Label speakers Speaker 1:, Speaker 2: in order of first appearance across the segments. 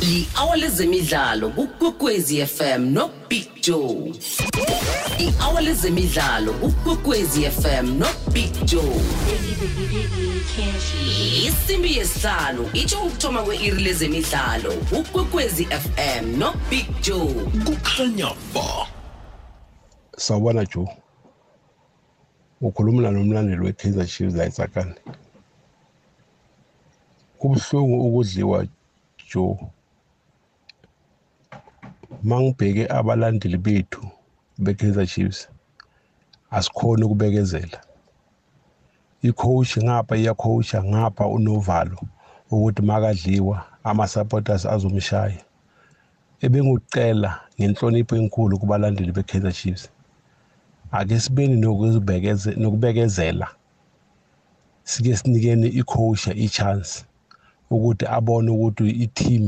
Speaker 1: li-hour lezemidlalo kukwekwezi fm nobig joe i-hour lezemidlalo kukwekwezi fm nobig joe isimbi yesihlanu itsho ukuthoma kwe-iri lezemidlalo ukwekwezi fm nobig joe
Speaker 2: kukhanya ba sawubona joe ukhulumela nomlandeli we-kaizer chiefs ayisakane kubuhlungu ukudliwa joe mangibheke abalandeli bethu beKaizer Chiefs asikhona ukubekezela icoach ngapha iyacoacha ngapha unovalo ukuthi makadliwa ama-supporters azomshaya ebengucela ngenhlonipho enkulu kubalandeli be-Kaizer Chiefs ake sibeni nokubekezela sike sinikeni icoacha i-chance ukuthi abone ukuthi i-team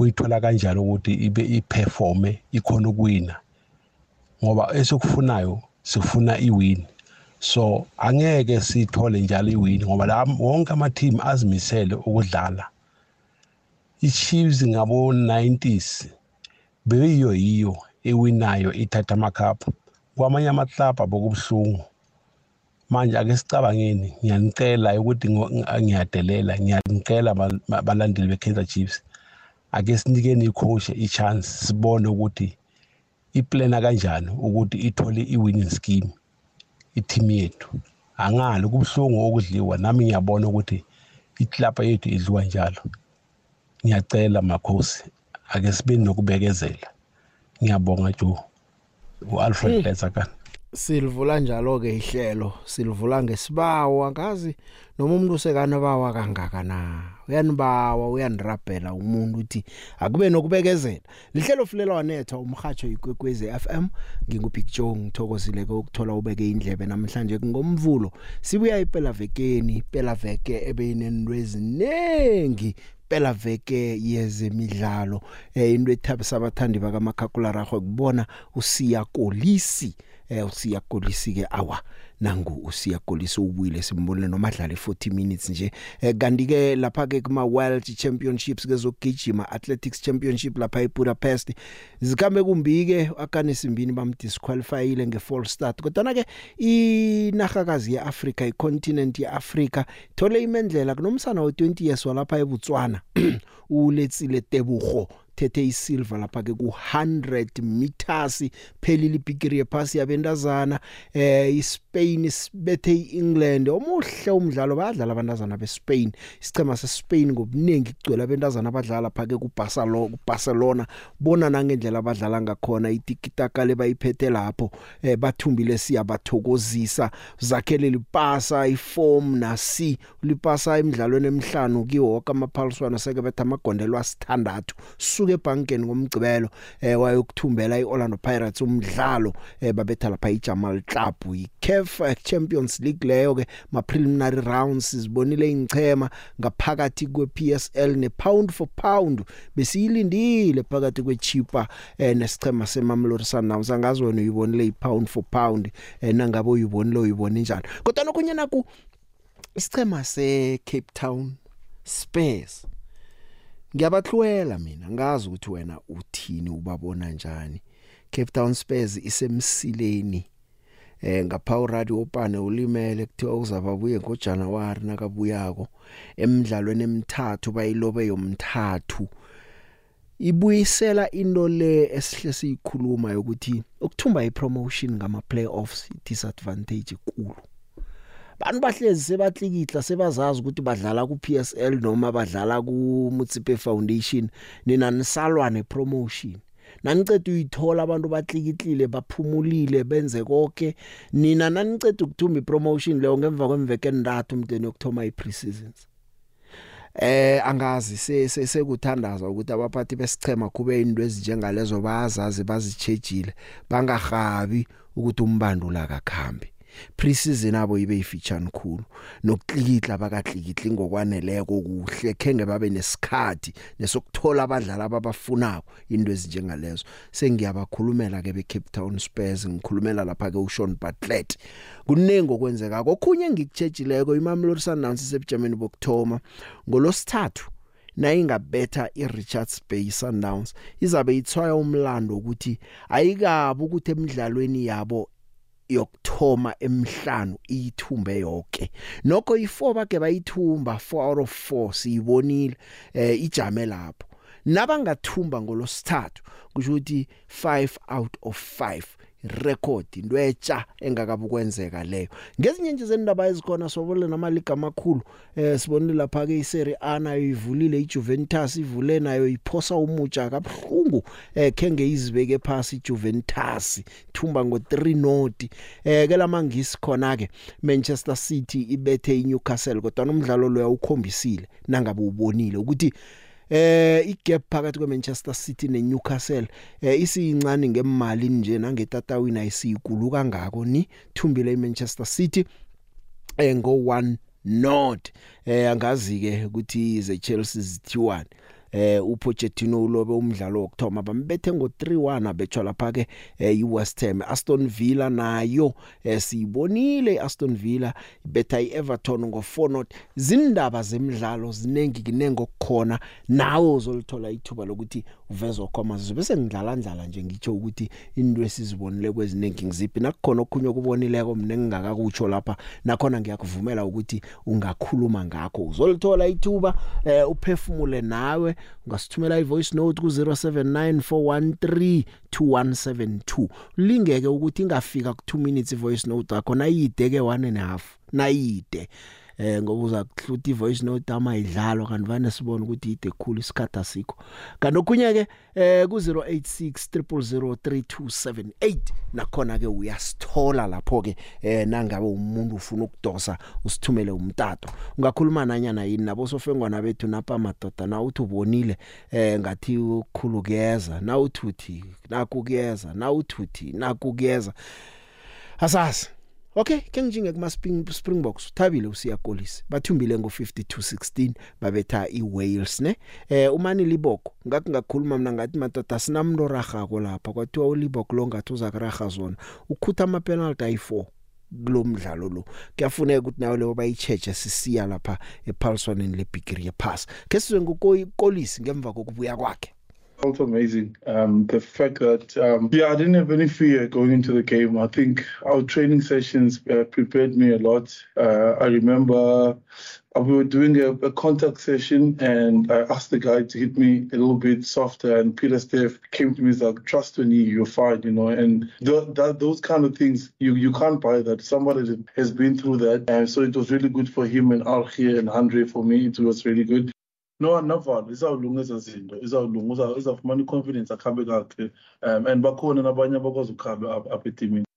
Speaker 2: uyithola kanjalo ukuthi ibe iperforme ikhona ukuwina ngoba esikufunayo sifuna iwini so angeke sithole njalo iwini ngoba la wonke ama-team azimisele ukudlala i-chiefs ngabo-90s beyiyo yiyo ewinayo ithatha amakhaphu kwamanye amaklabha bokubuhlungu manje ake sicabangeni ngiyanicela ukuthi ngiyadelela ngiyanicela balandeli be-kaizer chiefs ake sinikeni icoach ichance sibone ukuthi iplana kanjani ukuthi ithole iwinning scheme i-team yethu angali kubhlungu okudliwa nami ngiyabona ukuthi iklapa yethu idliwa njalo ngiyacela makhosi ake sibe nokubekezela ngiyabonga jo uAlfred Letsakana
Speaker 3: silivula njalo ke ihlelo silivula ngesibawo angazi noma umuntu sekana bawa kangaka na uyanibawa uyanirabhela umuntu uthi akube nokubekezela lihlelo fulelwanetha umhajo ikwekwezi FM ngingubig Joe ngithokozile ukuthola ubeke indlebe namhlanje ngomvulo sibuya iphela vekeni phela veke ebeyinendwezi nengi phela veke yezemidlalo eh into ethabisa abathandi bakamakhakularagwe kubona usiya kolisi eh usiya golisi ke awa nangu usiya golisi ubuyile simbonile noma adlale 40 minutes nje eh, kanti ke lapha ke kuma World Championships ke zokugijima Athletics Championship lapha eBudapest zikhambe kumbike akane simbini bamdisqualifyile ngefalse start kodwa ke inahakazi yeAfrica icontinent yeAfrica thole imendlela kunomsana wo20 years walapha eBotswana uletsile Tebugo ithethe isilver lapha ke ku 100 meters phelile ibigiri yephasi yabentazana eh Spain sibethe iEngland omuhle umdlalo bayadlala abantazana beSpain isicema seSpain ngobuningi kugcwele abantazana abadlala phake kuBarcelona kuBarcelona bona nangendlela abadlala ngakhona itikitaka lebayiphethe lapho eh, bathumbile siyabathokozisa zakhele lipasa iform nasi lipasa emidlalweni emhlanu kiwonke amaphaliswano seke bethe amagondelo asithandathu suka ebankeni ngomgcibelo eh, wayokuthumbela iOrlando Pirates umdlalo eh, babetha lapha iJamal Club iCAF UEFA Champions League leyo ke ma preliminary rounds sizibonile ingchema ngaphakathi kwe PSL ne pound for pound besiyilindile phakathi kwe Chipa eh, nesichema seMamelodi Sundowns angazi wena uyibonile i pound for pound eh, nangabe uyibonile uyibone njalo kodwa nokunye naku isichema se Cape Town Spurs ngiyabahlwela mina ngazi ukuthi wena uthini ubabona njani Cape Town Spurs isemsileni eh ngapha uradio opane ulimele kuthiwa uzaba buye ngoJanuary nakabuyako emidlalweni emithathu bayilobe yomthathu ibuyisela into le esihle siyikhuluma yokuthi ukuthumba ipromotion ngama playoffs disadvantage kulu bantu bahlezi sebatlikitla sebazazi ukuthi badlala ku PSL noma badlala ku Mutsipe Foundation nina nisalwa ne promotion naniceda uyithola abantu batlikitlile baphumulile benze konke nina naniceda ukuthumba ipromotion leyo ngemva kwemveke endathu umdeni yokuthoma ipreseasons eh angazi se sekuthandazwa ukuthi abaphathi besichema kube into ezinjengalezo bayazazi bazitshejile bangahabi ukuthi umbandula akakhambi pre-season abo ibe ifitshane khulu nokuklikihla abakahlikihli ngokwaneleko kuhle kenge babe nesikhathi nesokuthola abadlali ababafunako into ezinjengalezo sengiyabakhulumela ke be Cape Town Spurs ngikhulumela lapha ke uShawn Bartlett kunengi okwenzeka kokhunye ngikutshejileko iMamelodi Sundowns sebujameni bokthoma ngolosithathu nayingabetha iRichards Bay Sundowns izabe ithwaya umlando ukuthi ayikabi ukuthi emidlalweni yabo yokthoma emhlanu iyithumbe yonke nokho i4 bake bayithumba 4 out of 4 siyibonile eh ijame lapho nabangathumba ngolosithathu kusho ukuthi 5 out of 5 record into etsha engakabukwenzeka leyo ngezinye nje zendaba ezikhona sobole namaliga amakhulu eh sibonile lapha ke iSerie A nayo ivulile iJuventus ivule nayo iphosa umutsha kabhlungu eh kenge izibeke phansi iJuventus thumba ngo 3 note eh ke lamangisi khona ke Manchester City ibethe iNewcastle kodwa nomdlalo lo yawukhombisile nangabe ubonile ukuthi eh igap phakathi kweManchester City neNewcastle eh isiyincane ngemali nje nangetatawini ayisikulu kangako ni thumbile iManchester City eh ngo 1 not eh angazi ke ukuthi ze Chelsea zithiyani eh uPochettino ulobe umdlalo wokthoma bambethe ngo3-1 abetshwa lapha ke eh, iWest Ham Aston Villa nayo eh, siyibonile Aston Villa ibetha iEverton ngo4-0 zindaba zemidlalo zinengi kinengo kukhona nawe uzolithola ithuba lokuthi uveza commas bese ngidlala ndlala nje ngitsho ukuthi into esizibonile kweziningi ngiziphi nakukhona okhunye okubonileko mina ngingakakutsho lapha nakhona ngiyakuvumela ukuthi ungakhuluma ngakho uzolithola ithuba eh uphefumule nawe ungasithumela ivoice note ku 0794132172 lingeke ukuthi ingafika ku 2 minutes ivoice note yakho nayide ke 1 and a half nayide eh ngoba uza kuhluta ivoice note amayidlalwa kanti vane sibone ukuthi ide khulu isikhatha sikho kanti okunye ke eh ku 0860003278 nakhona ke uyasithola lapho ke eh nangabe umuntu ufuna ukudosa usithumele umtato ungakhuluma nanyana yini nabo sofengwana bethu napa madoda na uthi ubonile eh ngathi ukukhulukeza na uthuthi nakukuyeza na uthuthi nakukuyeza asasa okay ke ngijinge kuma Springboks uthabile usiyakolisa bathumbile ngo52-16 babetha iWales ne eh umani liboko ngathi ngakhuluma mina ngathi madoda sinamlo raga ko lapha kwathiwa uliboko lo ngathi uzakuraga zona ukhutha ama penalty ayi4 kulomdlalo lo kuyafuneka ukuthi nawe leyo bayicheche sisiya lapha ePaulson and leBigri pass ke sizwe ngokoyi kolisi ngemva kokubuya kwakhe
Speaker 4: felt amazing. Um, the fact that, um, yeah, I didn't have any fear going into the game. I think our training sessions uh, prepared me a lot. Uh, I remember uh, we were doing a, a, contact session and I asked the guy to hit me a little bit softer and Peter Steph came to me and said, trust on you, you're fine, you know, and th- that, those kind of things, you, you can't buy that. Somebody has been through that. And so it was really good for him and Al here and Andre for me. It was really good. no navalo izawulunga ezo zinto izawulunga izawufumana i-confidence akhabe kakhe um and bakhona nabanye abakwazi ukukhabe apha etimini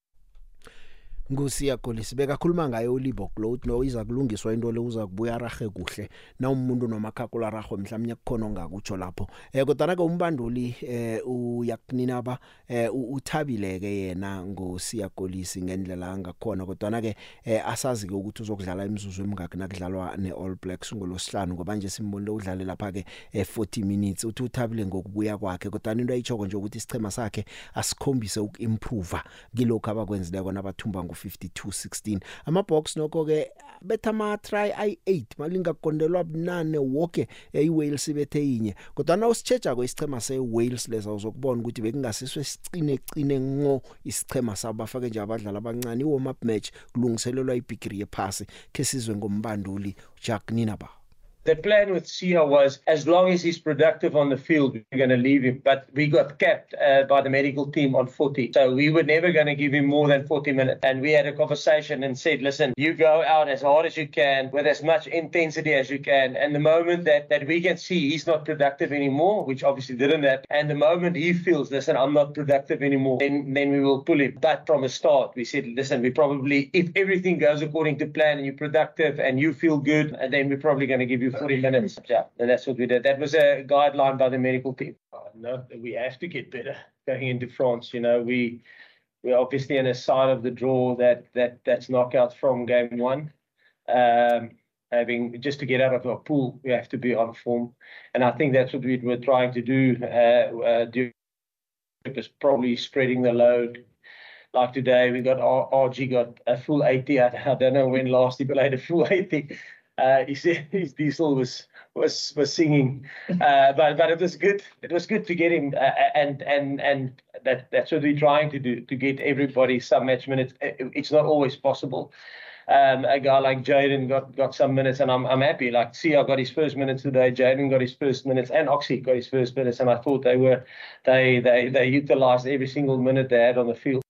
Speaker 3: ngusiya golisi bekakhuluma ngayo uLibo Gloat no iza kulungiswa into le uza kubuya rahe kuhle na umuntu nomakhakula raho mhlawumnye kukhona ongakutsho lapho eh kodwa ke umbanduli eh uyakunina ba eh uthabileke yena ngusiya golisi ngendlela angakhona kodwa ke eh, asazi ke ukuthi uzokudlala imizuzu emingaki nakudlalwa neAll Blacks ngolosihlanu ngoba nje simbonile udlale lapha ke eh, 40 minutes uthi uthabile ngokubuya kwakhe kodwa into ayichoko nje ukuthi isichema sakhe asikhombise ukuimprove kilokho abakwenzile kona abathumba ngu 5216 amabhox nokho ke betha ma try i8 malinga kondelwa bunane wonke iWales bethe inye kodwa na usicheja ko isichema seWales lesa uzokubona ukuthi bekungasiswe sicine cine ngo isichema sabafake nje abadlali abancane iwarm up match kulungiselelwa ibigiri yephasi ke sizwe ngombanduli Jack Ninaba
Speaker 5: The plan with Sia was as long as he's productive on the field, we're going to leave him. But we got capped uh, by the medical team on 40. So we were never going to give him more than 40 minutes. And we had a conversation and said, listen, you go out as hard as you can with as much intensity as you can. And the moment that, that we can see he's not productive anymore, which obviously didn't happen, and the moment he feels, listen, I'm not productive anymore, then, then we will pull him. But from a start, we said, listen, we probably, if everything goes according to plan and you're productive and you feel good, then we're probably going to give you do 40 minutes. Yeah, that's what we did. That was a guideline by the medical people. Oh, no, we have to get better going into France. You know, we we're obviously in a side of the draw that that that's knockouts from game one. Um, having just to get out of our pool, we have to be on form, and I think that's what we were trying to do. Uh, uh, do was probably spreading the load. Like today, we got RG got a full 80. I, I don't know when last he played a full 80. uh, he said his diesel was was was singing, uh, but but it was good. It was good to get him, uh, uh and and and that that's what we're trying to do to get everybody some match minutes. It's not always possible. Um, a guy like Jaden got got some minutes, and I'm I'm happy. Like Sia got his first minutes today. Jaden got his first minutes, and Oxy got his first minutes, and I thought they were they they they utilised every single minute they had on the field.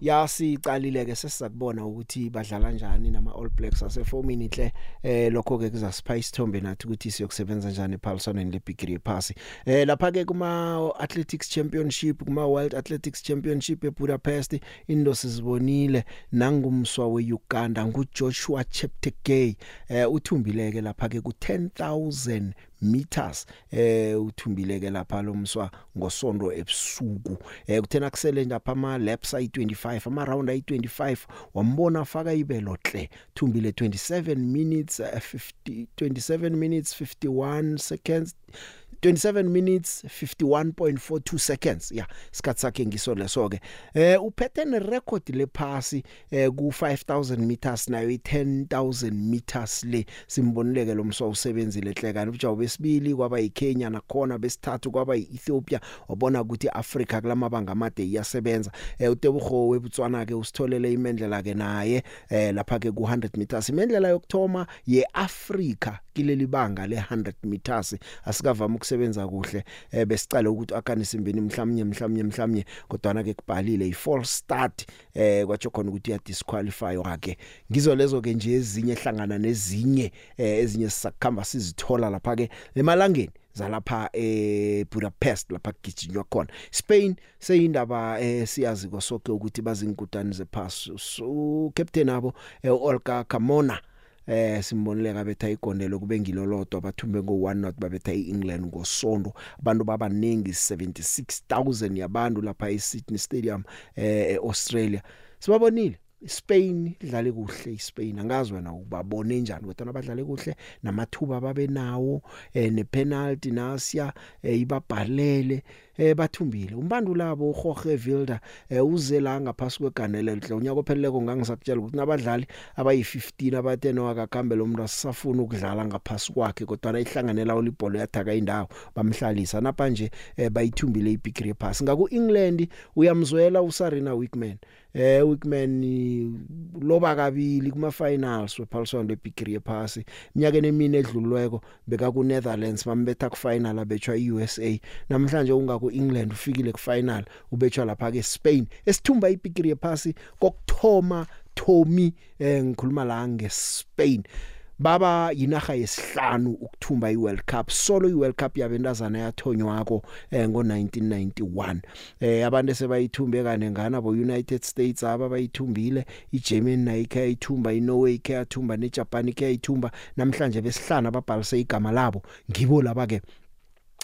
Speaker 3: yasicalile ke sesizakubona ukuthi badlala kanjani nama All Blacks asefomini inhle eh lokho ke kuzasipha isithombe nathi ukuthi siyokusebenza kanjani ePaulson leBigree Pass eh lapha ke kuma Athletics Championship kuma World Athletics Championship eBudapest indo sizibonile nangumswa weUganda nguJoshua Cheptegei eh uthumbile ke lapha ke ku 10000 meters eh uthumbileke lapha lomswa ngosondo ebusuku eh kuthena kusele lapha ama laps ayi25 ama round ayi25 wambona faka ibelohle thumbile 27 minutes 50 eh, 27 minutes 51 seconds 27 minutes 51.42 seconds yeah isikhatsi sakhe ngiso leso ke eh uphethe ne record lephasi eh ku 5000 meters nayo i 10000 meters le simbonileke lomswa usebenzile hlekani ujawu besibili kwaba yiKenya nakhona besithathu kwaba yiEthiopia wabona ukuthi Africa kulamabanga amade iyasebenza eh uTebogo weBotswana ke usitholele imendlela ke naye eh lapha ke ku 100 meters imendlela yokuthoma yeAfrica kileli banga le 100 meters asikavama asebenza kuhle eh, besicala ukuthi akhanise imbini mhlawumnye mhlawumnye mhlawumnye kodwa ke kubhalile i false start eh kwatsho khona ukuthi iya disqualify wakhe ngizo lezo ke nje ezinye ehlangana nezinye eh, ezinye sisakhamba sizithola lapha ke emalangeni zalapha eBudapest eh, lapha gijinywa khona Spain seyindaba esiyazi eh, kosoke ukuthi bazinkutani zephasi so captain abo eh, Olga Carmona eh simbonileka betha igondelo kube ngilolodwa bathume ngo 1 not babetha iEngland ngosonto abantu babaningi 76000 yabantu lapha eSydney Stadium eh eAustralia sibabonile Spain idlale kuhle iSpain angazi wena ukubabone njani kodwa abadlale kuhle namathuba babe nawo eh nepenalty nasia eh, ibabhalele eh bathumbile umbandula wabo uJorge Wilder eh uzela ngaphasi kweganele enhle unyaka opheleleko ngangisakutshela ukuthi nabadlali abayi15 abathe nowakakhambela umuntu asafuna ukudlala ngaphasi kwakhe kodwa ayihlanganela olibhola yathaka indawo bamhlalisa napa nje eh bayithumbile iBig Reapers ngaku England uyamzwela uSarina Wickman eh Wickman loba kabili kuma finals wePaulson leBig Reapers iminyaka nemini edlulweko beka ku Netherlands bambetha ku final abetshwa iUSA namhlanje ungaku ku-England ufikile kufinal ubetshwa lapha ke Spain esithumba ipikiri yephasi kokthoma Tommy eh ngikhuluma la ngeSpain baba yinaga yesihlanu ukuthumba iWorld Cup solo iWorld Cup yabentazana yathonywako eh ngo1991 eh abantu sebayithumbe kane ngana bo United States aba bayithumbile iGermany nayo ikhe yayithumba iNorway ikhe yathumba neJapan ikhe yayithumba namhlanje besihlanu ababhalise igama labo ngibo laba ke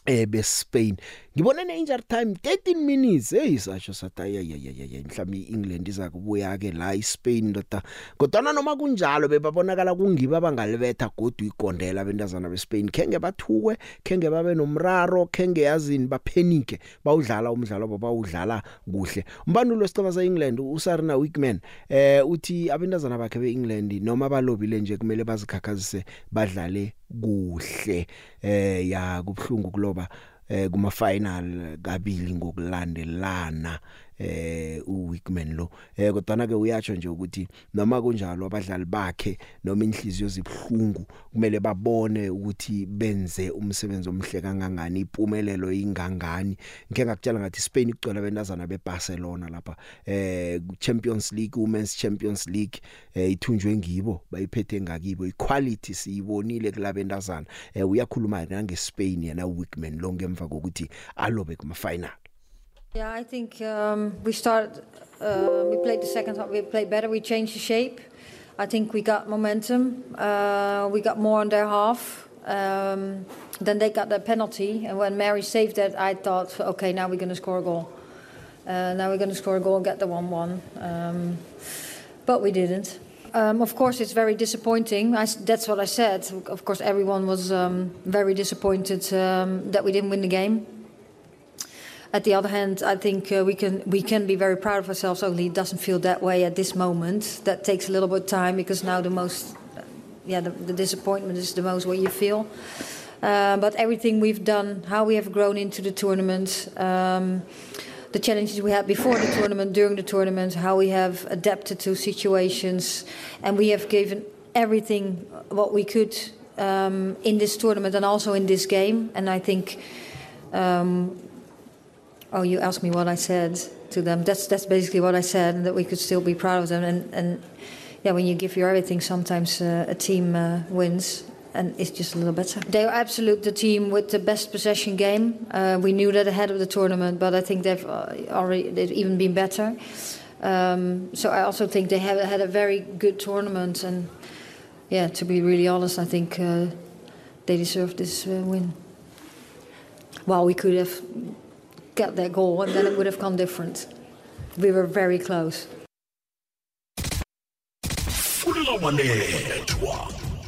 Speaker 3: eh beSpain ngibona ne injury time 13 minutes hey sasho sathi ayayayayay mhlawumbe iEngland iza kubuya ke la iSpain ndoda kodwa noma kunjalo bebabonakala kungiba bangalibetha godu igondela abantazana beSpain kenge bathuwe kenge babe nomraro kenge yazini baphenike bawudlala umdlalo babawudlala kuhle umbanulo sicaba seEngland uSarina Wickman eh uthi abantazana bakhe beEngland noma balobile nje kumele bazikhakhazise badlale kuhle eh ya kubhlungu kuloba eh kuma final kabili ngokulandelana eh uWickman lo eh kodwa ke uyatsho nje ukuthi noma kunjalo abadlali bakhe noma inhliziyo zibhlungu kumele babone ukuthi benze umsebenzi omhle kangangani impumelelo ingangani ngeke ngakutshela ngathi Spain igcwele abentazana beBarcelona lapha eh Champions League uMen's Champions League eh ithunjwe ngibo bayiphethe ngakibo iquality siyibonile kulabentazana eh uyakhuluma nangeSpain yena uWickman lonke emva kokuthi alobe kuma final
Speaker 6: Yeah, I think um, we started, uh, um, we played the second half, we played better, we changed the shape. I think we got momentum, uh, we got more on their half. Um, then they got that penalty, and when Mary saved that, I thought, okay, now we're going to score a goal. Uh, now we're going to score a goal and get the 1 1. Um, but we didn't. Um, of course, it's very disappointing. I, that's what I said. Of course, everyone was um, very disappointed um, that we didn't win the game. At the other hand, I think uh, we can be very proud of ourselves, only it doesn't feel that way at this moment. That takes a little bit of time because now the most, uh, yeah, the disappointment is the most what you feel. Um, but everything we've done, how we have grown into the tournament, um, the challenges we had before the tournament, during the tournament, how we have adapted to situations, and we have given everything what we could um, in this tournament and also in this game. And I think Oh, you asked me what I said to them. That's that's basically what I said, that we could still be proud of them. And and yeah, when you give your everything, sometimes uh, a team uh, wins, and it's just a little better. They are absolute the team with the best possession game. Uh, we knew that ahead of the tournament, but I think they've uh, already they've even been better. Um, so I also think they have had a very good tournament, and yeah, to be really honest, I think uh, they deserve this uh, win. Well, we could have get that goal, and then it would have come different. We were very close.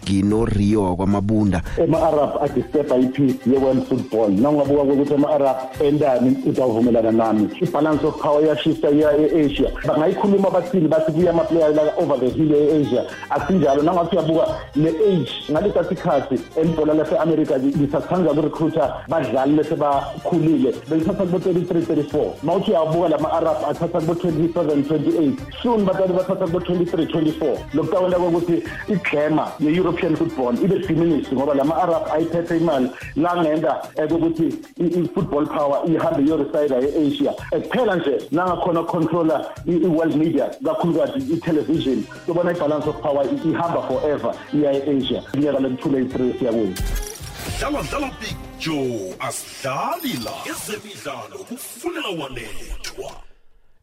Speaker 3: ginorio kwamabunda ema-arab adisturba i-peace ye-world football nangabuka kokuthi ama-arab endani utawuvumelana nami i-balance of power iyashisa iya e-asia bangayikhuluma bathini bathi kuya amaplayer la over the hill e-asia asinjalo nangathi uyabuka le-age ngalesa sikhathi elibhola lase-amerika lisathanza ukurecruiter badlali lesebakhulile belithatha kubo-33 34 ma uthi uyabuka la ma-arab athatha kubo-27 28 soon batali bathatha kubo-23 24 lokutawenta kokuthi iglamour ye-europe i-european football ibe diminished ngoba lama-arab ayiphethe imali langenza ukuthi i-football power ihambe iyoresayida e-asia kuphela nje nangakhona ukucontrola i-world media kakhulukazi i-television sobona i-balance of power ihamba forever iya e-asia kuyeka le-283 siyakuyo dlala dlala big joe asidlali la ezemidlalo kufuneka walethwa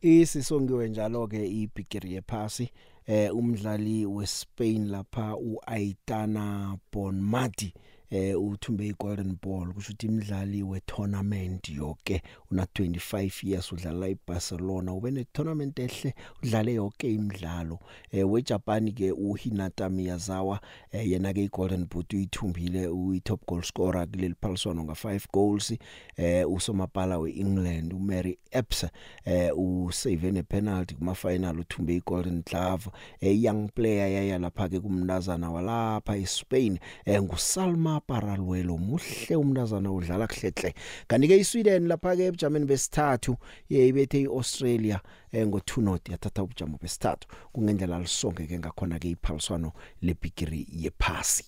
Speaker 3: isisongiwe njalo-ke ibhigiri yephasi eh umdlali weSpain lapha uAitana Bonmati eh uthumbe igolden ball kusho ukuthi imidlali wetournament yonke una 25 years udlala iBarcelona ube ne tournament ehle udlale yonke imidlalo eh weJapan ke uHinata Miyazawa eh, yena ke iGolden Boot uyithumbile uyi-top goal scorer kuleli phaliswano nga5 goals eh usomapala weEngland uMary Epps eh usave ne penalty kuma final uthumbe iGolden Glove eh young player yaya lapha ke kumntazana walapha eSpain eh nguSalma Paraluelo muhle umntazana udlala kuhlehle kanti ke iSweden lapha ke ebujameni besithathu yayibethe iAustralia eh, ngo2 not yathatha ubujamo besithathu kungendlela lisongeke ngakhona ke iphaliswano lebigiri yephasi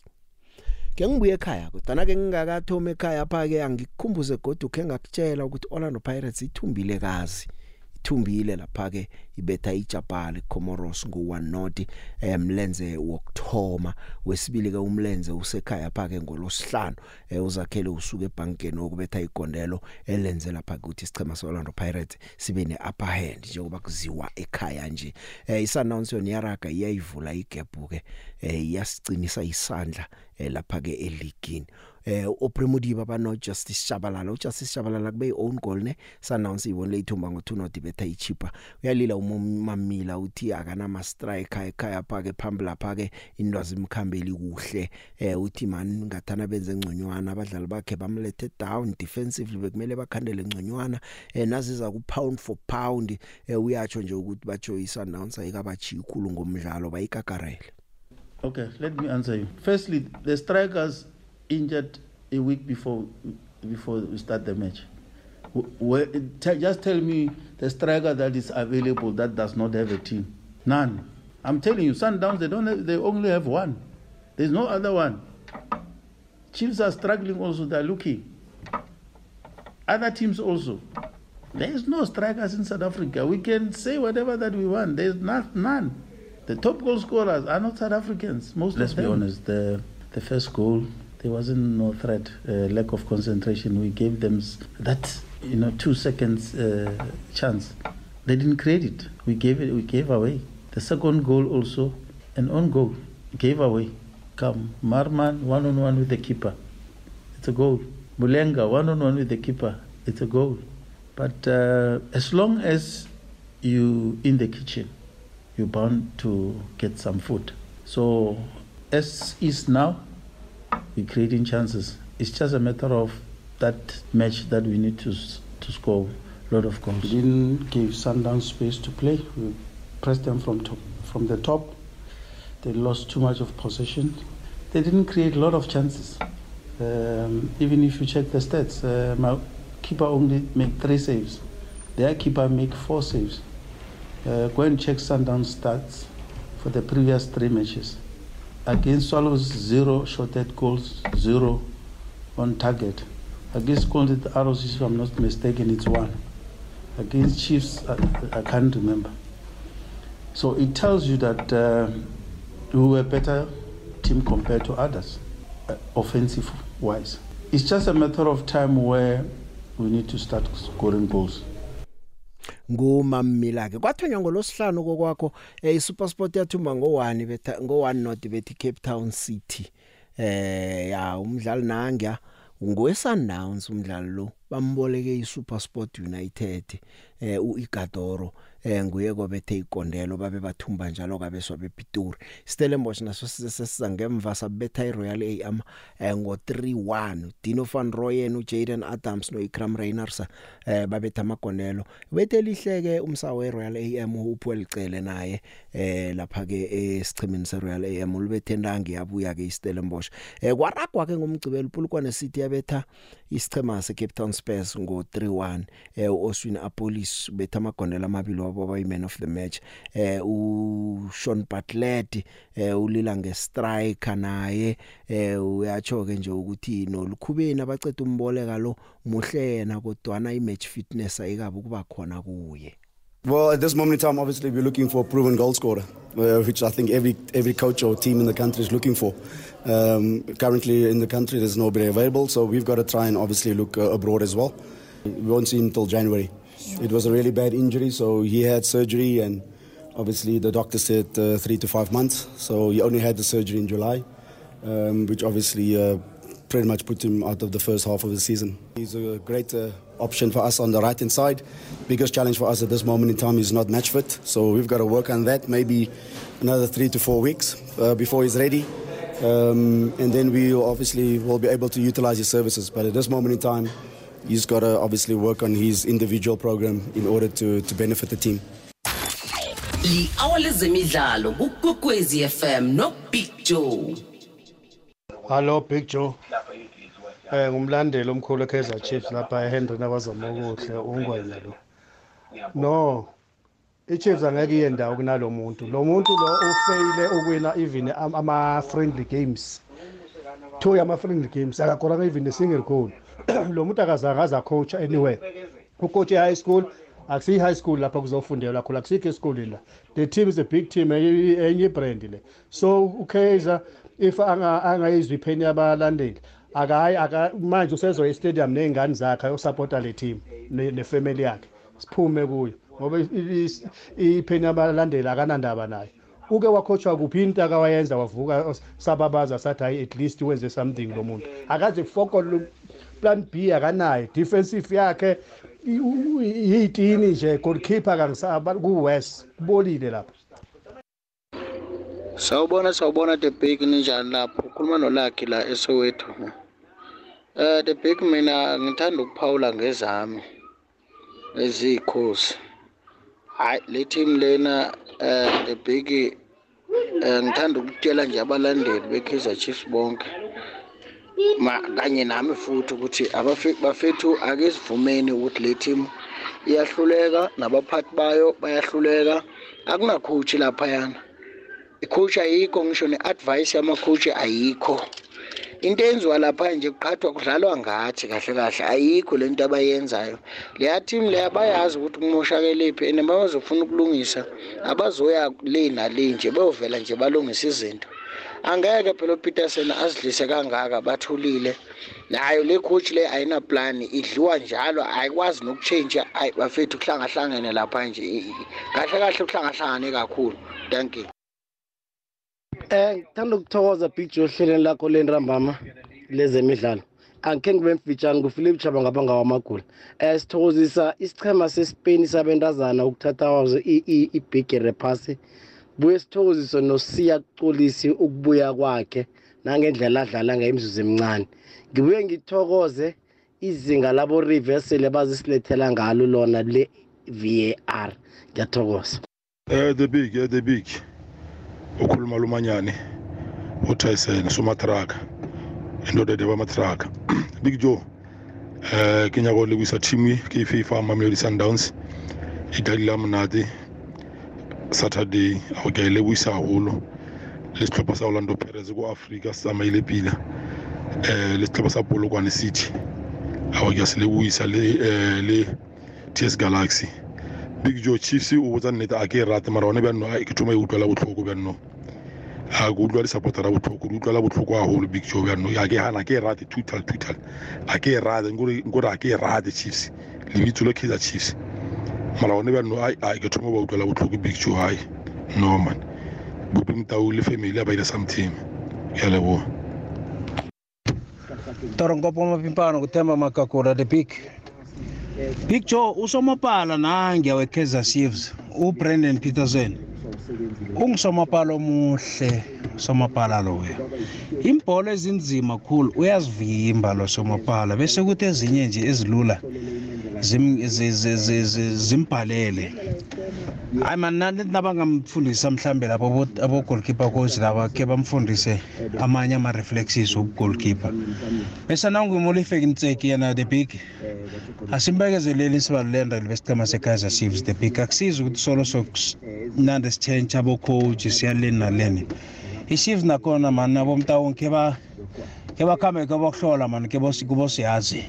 Speaker 3: Kengibuye ekhaya kodwa ke ngingakathoma ekhaya pha ke angikukhumbuze godu ke ngakutshela ukuthi Orlando Pirates ithumbile kazi ithumbile lapha ke ibetha iJapan Comoros ngo1 not emlenze eh, wokthoma wesibili ke umlenze usekhaya pha ke ngolosihlanu eh, uzakhele usuka ebankeni okubetha igondelo elenze lapha ukuthi isichema seOrlando Pirates sibe neupper hand njengoba kuziwa ekhaya nje eh, isannounce yaraga iyayivula igap ke iyasicinisa isandla lapha ke eligini eh opremodiba bano Justice Shabalala uJustice Shabalala kube own goal ne sanounce ibonile ithumba ngo2 not betha ichipa uyalila umamila uthi akana ma striker ekhaya phake phambili lapha ke indwazi imkhambeli kuhle eh uthi man ngathana benze ngconywana abadlali bakhe bamlethe down defensively bekumele bakhandele ngconywana eh naziza ku pound for pound eh uyatsho nje ukuthi bajoyisa announcer ekabachi ikhulu ngomdlalo bayikagarele
Speaker 7: Okay, let me answer you. Firstly, the strikers injured a week before before we start the match. Where, just tell me the striker that is available that does not have a team. None. I'm telling you, Sundowns they don't have, they only have one. There's no other one. Chiefs are struggling also. They're looking. Other teams also. There is no strikers in South Africa. We can say whatever that we want. There's not none. The top goal scorers are not South Africans. Most
Speaker 8: Let's
Speaker 7: be
Speaker 8: honest. The the first goal there wasn't no threat, uh, lack of concentration. We gave them that, you know, two seconds uh, chance. They didn't create it. We gave it. We gave away the second goal also, an own goal, gave away. Come Marman one on one with the keeper, it's a goal. Bulenga one on one with the keeper, it's a goal. But uh, as long as you in the kitchen, you're bound to get some food. So as is now, we're creating chances. It's just a matter of that match that we need to to score a lot of goals. We
Speaker 7: didn't give Sundown space to play. We pressed them from top, from the top. They lost too much of possession. They didn't create a lot of chances. Um, even if you check the stats, uh, my keeper only made three saves. Their keeper made four saves. Uh, go and check Sundown stats for the previous three matches. Against Swallows, zero shorted goals, zero on target. Against Colts at Arrows, if I'm not mistaken, it's one. Against Chiefs, I, I can't remember. So it tells you that uh, we were a better team compared to others, uh, offensive wise. It's just a matter of time where we need to start scoring goals.
Speaker 3: ngumamila ke kwathonywa ngolosihlanu kokwakho eh, iSuperSport yathumba ngo1 betha ngo1 not bethi Cape Town City eh ya umdlali nanga ngwe Sundowns umdlalo lo bamboleke iSuperSport United eh uIgadoro eh nguye kobethe ikondelo babe bathumba njalo kabeswa bePitori Stellenbosch naso sesiza ngemva sabetha iRoyal AM eh ngo 3-1 Dino van Rooyen uJaden Adams noIkram Reyners eh babetha amagondelo bethe lihleke umsawe Royal AM uPwelicele naye eh lapha ke esichimini seRoyal AM ulibethendangi yabuya ke iStellenbosch eh kwaragwa ke ngomgcibelo uPulukwane City yabetha isichema seCape Town Spurs ngo 3-1 eh uOswin Apolis betha amagondelo amabili Njobo bayiman of the match eh u Sean Bartlett eh ulila nge striker naye eh uyacho ke nje ukuthi nolukhubeni abaceda umboleka lo muhle yena kodwa na i match fitness ayikabe kuba khona kuye
Speaker 9: Well, at this moment in time, obviously, we're looking for a proven goal scorer, uh, which I think every every coach or team in the country is looking for. Um, currently, in the country, there's nobody available, so we've got to try and obviously look uh, abroad as well. We won't see him until January. It was a really bad injury, so he had surgery, and obviously the doctor said uh, three to five months. So he only had the surgery in July, um, which obviously uh, pretty much put him out of the first half of the season. He's a great uh, option for us on the right hand side. Biggest challenge for us at this moment in time is not match fit, so we've got to work on that. Maybe another three to four weeks uh, before he's ready. Um, and then we obviously will be able to utilize his services. But at this moment in time, he's got to obviously work on his individual program in order to to benefit the team. li-hour lezemidlalo kukwekwezi
Speaker 10: fm nobig joe hallo big joe um ngumlandeli omkhulu ekaizer chiefs lapha ehenry nabazama ukuhle ungwenya lo no i-chiefs angeke iye ndawo kunalo muntu lo muntu lo ufeyile ukwina even ama-friendly games two yama-friendly games akakoranga even a single goal lo muntu akazange azacoacha anywhere ucoach e-high school akusiyi high school lapha kuzofundelwa khona akusikho esikoleni la the team is a big team enye ibrand le so ukaizer if angayizwa ipheni yabalandeli akayi manje usezoya estadium ney'ngane zakhe ayosapota le team nefemeli yakhe siphume kuyo ngoba ipheni yabalandeli akanandaba nayo uke wakhotshwa kuphi into akawayenza wavuka sababaza sathi hayi at least wenze something lo muntu akaze kufokole plan b akanayo defensive yakhe yiyitini nje goalkeeper kangisaba kuwest kubolile lapho
Speaker 11: sawubona sawubona the big ninjani lapho ukhuluma nolakhi la esowethu eh the big mina ngithanda ukuphawula ngezami ezikhosi hayi le team lena um ebheki um ngithanda ukutshela nje abalandeli be-kaizer chiefs bonke ma kanye nami futhi ukuthi bafethu akesivumeni ukuthi le team iyahluleka nabaphathi bayo bayahluleka akunakhochi laphayana ikhochi ayikho ngisho ne-advice yamakhochi ayikho into eyenziwa lapha nje kuqhathwa kudlalwa ngathi kahle kahle ayikho lento abayenzayo leya team leya bayazi ukuthi kumoshakelephi and mabazofuna ukulungisa abazoya le nale nje bayovela nje balungise izinto angeke phela upeterson azidlise kangaka bathulile nayo le coach le ayinaplani idliwa njalo ayikwazi nokutshentsha ayi bafethu kuhlangahlangene lapha nje kahle kahle kuhlangahlangane kakhulu thank you
Speaker 12: Eh ngithanda ukuthokoza Big ohlelweni lakho lentambama lezemidlalo. Angikhe ngibe mfitshane nguPhilip Chaba ngapha ngawamagoli. Eh sithokozisa isichema seSpain sabentazana ukuthatha wazo ibigere pass. Buye sithokoziswe noSiya Colisi ukubuya kwakhe nangendlela adlala ngayo imizuzu emincane. Ngibuye ngithokoze izinga labo reverse lebazisilethela ngalo lona le VAR. Ngiyathokoza.
Speaker 13: Eh the big, eh the big. ukhuluma lumanyane utyson somatraka indoda ede bamatraka big joe eh kinyako lekwisa team kf farm mamelodi sundowns idali lamnati saturday ao ke a lekwisa haholo le setlhopha sa orlando perez ko aforika se tsamaile pila um le setlhopha sa polokwane city ao ke a se lekwisa le ts galaxy big joe chiefs o botsa nnete a ke e rate mara one bjanno ke thoma e utlwela botlhoko bjanno a ke utlwa di-supportera botlhoko di utlwela botlhoko gagolo big joe bjanno a ke gana a ke e rate tutal tutal a ke e rate nkore a ke e rate chiefs lebitso le kaizer chiefs mara one bjanno a ke thoma ba utlwela botlhoko big joe gae norman bopimtau le family a ba ile something ke a leboa
Speaker 14: toronkopo mapimpano kuthemba makakura the big picture usomapala nange we-kaizer chiefs ubrandon peterson ungisomapala omuhle somapala loyo imbhola ezinzima khulu uyazivimba lo somapala bese kuthi ezinye nje ezilula zimbhalele hayi mani nabangamfundisa mhlawumbe lapho abo-goalkeeper coach laba khe bamfundise amanye ama-reflexes wobu-goalkeeper bese nangumolifekintseki yena the big asimbekezeleli sibalulenda besicama se-kaizer chiefs the big akusiza ukuthi solo sokunande sitshentsha abocoach siyaleni naleni i-chiefs nakhona mani nabomntawonke ke bakhambe ke bakuhlola mani ke kubosiyazi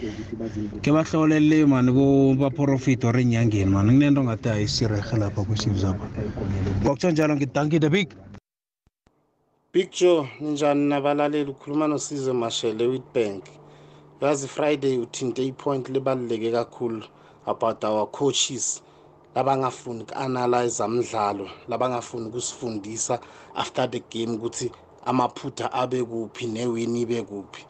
Speaker 14: ke bahlolele mani baprofit or enyangeni mani kunento ngathi ayisirehe lapha kwi-chiefs apha ngokutsho njalo ngidanki the
Speaker 15: big big joe ninjani nabalaleli ukhuluma nosizo mashele witbank yazi friday uthinte ipoint libaluleke kakhulu about our coaches labangafuni uku-analyze mdlalo labangafuni ukusifundisa after the game ukuthi amaphutha abe kuphi newini ibe kuphi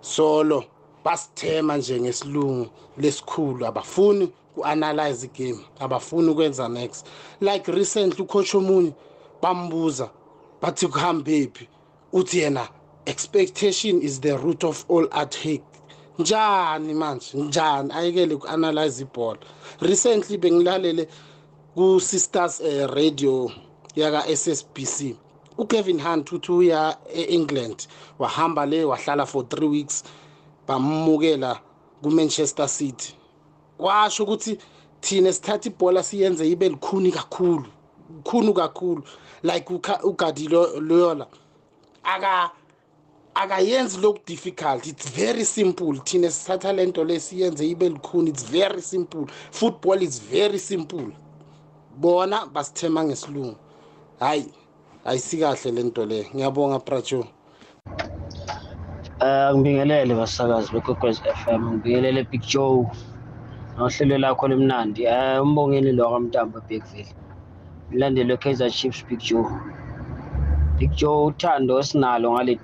Speaker 15: solo basithema nje ngesilungu lesikhulu abafuni ku-analyze igame abafuni ukwenza next like recently ucoach omunye bambuza bathi kuhambephi uthi yena expectation is the root of all art hake njani manje njani ayekele uku-analyze ibhola recently bengilalele ku-sisters uh, radio yaka-ssbc ukevin hunt uthi uya e-england wahamba le wahlala for three weeks bamukela kumanchester city kwasho ukuthi thina sithatha ibhola siyenze ibe likhuni kakhulu khulu kakhulu like ugadiliola aka akayenzi loku difficult it's very simple thina sithatha lento lesiyenze ibe likhuni it's very simple football is very simple bona basithema ngesilungu hayi ayisikahle lento le ngiyabonga brajo
Speaker 16: eh ngibingelele basakazi bekwekwez FM ngibingelele Big Joe nohlelo lakho lemnandi eh umbongeni lo kaMtambo Bigville mlandeli we Kaizer Chiefs Big Joe uthando esinalo ngale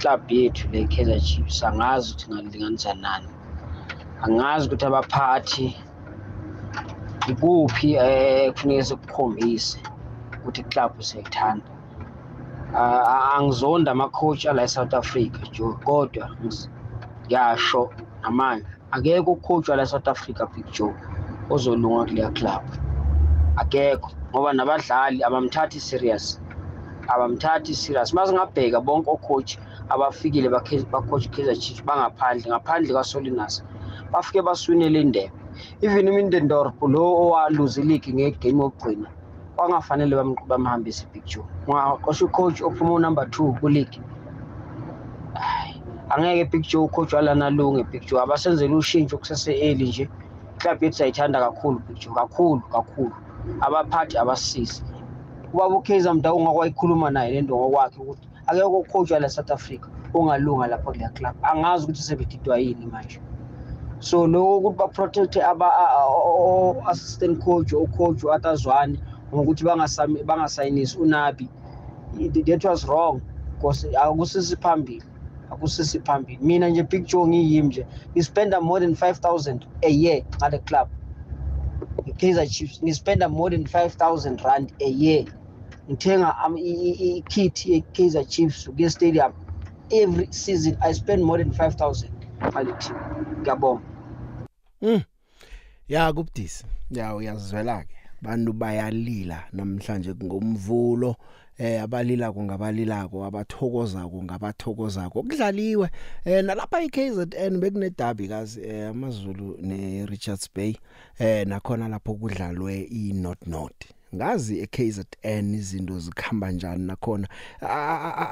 Speaker 16: club yethu le Kaizer Chiefs angazi ukuthi ngalilinganisa nani angazi ukuthi abaphathi ikuphi eh kufuneka sikukhombise ukuthi club siyayithanda angizonda ama-coach ala e-south africa jo kodwa yasho namanje akekho ucoach ala e-south africa big joe ozolunga kuleya club akekho ngoba nabadlali abamthathi serious abamthathi serious mase ngabheka bonke okhoji abafikile bakhoji Kaizer Chiefs bangaphandle ngaphandle kwaSolinas bafike baswinele indebe even imindendorp lo owaluza ileague ngegame yokugcina kwangafanele bamhambise picture ngaqosha ucoach ophuma unumber two kuleague angeke picture ucoach walanalunge picture abasenzela ushintsho kusese-eli nje club yethu sayithanda kakhulu picture kakhulu kakhulu abaphathi abasisi ubaba uKaizer Mdawu ngakwayikhuluma naye lento ngokwakhe ukuthi akekho coach la South Africa ongalunga lapha kule club angazi ukuthi sebedidwa yini manje so lokho ukuthi baprotect aba assistant coach ucoach uAtazwane ngokuthi bangasayinisi unabi that was wrong because akusisi phambili akusisi phambili mina nje big joe ngiyimi nje ngispenda more than 5000 a year ngale club i-kaizer chiefs ngispenda more than 5000 rand a year ngithenga um, ikit ye-kaizer chiefs kuye stadium every season i spend more than 5000 ngale team ngiyabonga
Speaker 14: mm. ya kubudisi ya uyazizwela ke bantu bayalila namhlanje
Speaker 3: ngomvulo
Speaker 14: eh abalila kungabalilako abathokoza kungabathokoza
Speaker 3: kudlaliwe eh nalapha iKZN bekune derby kazi eh, amazulu neRichards Bay eh nakhona lapho kudlalwe iNot Not ngazi eKZN izinto zikhamba njani nakhona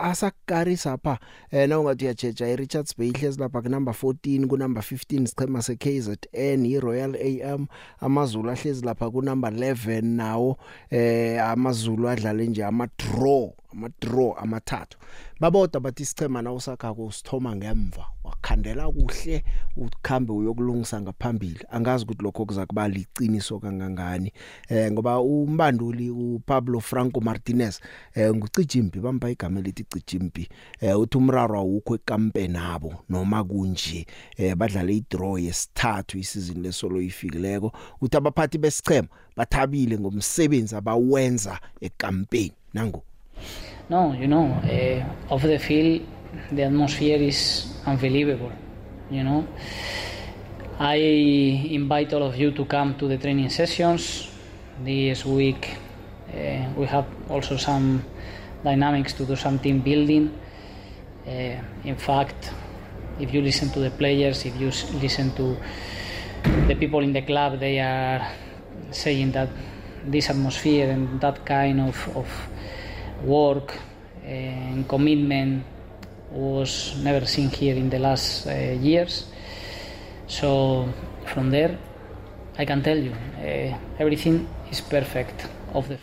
Speaker 3: asakukarisa pha eh na ungathi uyajeja eRichards Bay ihlezi lapha ku number 14 ku number 15 sichema seKZN iRoyal AM amaZulu ahlezi lapha ku number 11 nawo eh amaZulu adlale nje ama draw ama draw amathathu babodwa bathi sichema na usakhako usithoma ngemva wakhandela kuhle ukhambe uyokulungisa ngaphambili angazi ukuthi lokho kuzakuba liqiniso kangangani eh ngoba umbanduli uPablo Franco Martinez eh ngucijimbi bamba igama elithi cijimbi eh uthi umraro awukho ekampeni nabo noma kunje eh badlale idraw yesithathu isizini lesolo ifikileko uthi abaphathi besichema bathabile ngomsebenzi abawenza ekampeni nango
Speaker 17: No, you know, uh, eh, off the field, the atmosphere is unbelievable. You know, I invite all of you to come to the training sessions. This week, uh, we have also some dynamics to do some team building. Uh, in fact, if you listen to the players, if you listen to the people in the club, they are saying that this atmosphere and that kind of, of work and eh, commitment was never seen here in the last uh, years. So from there, I can tell you uh, everything is perfect of the.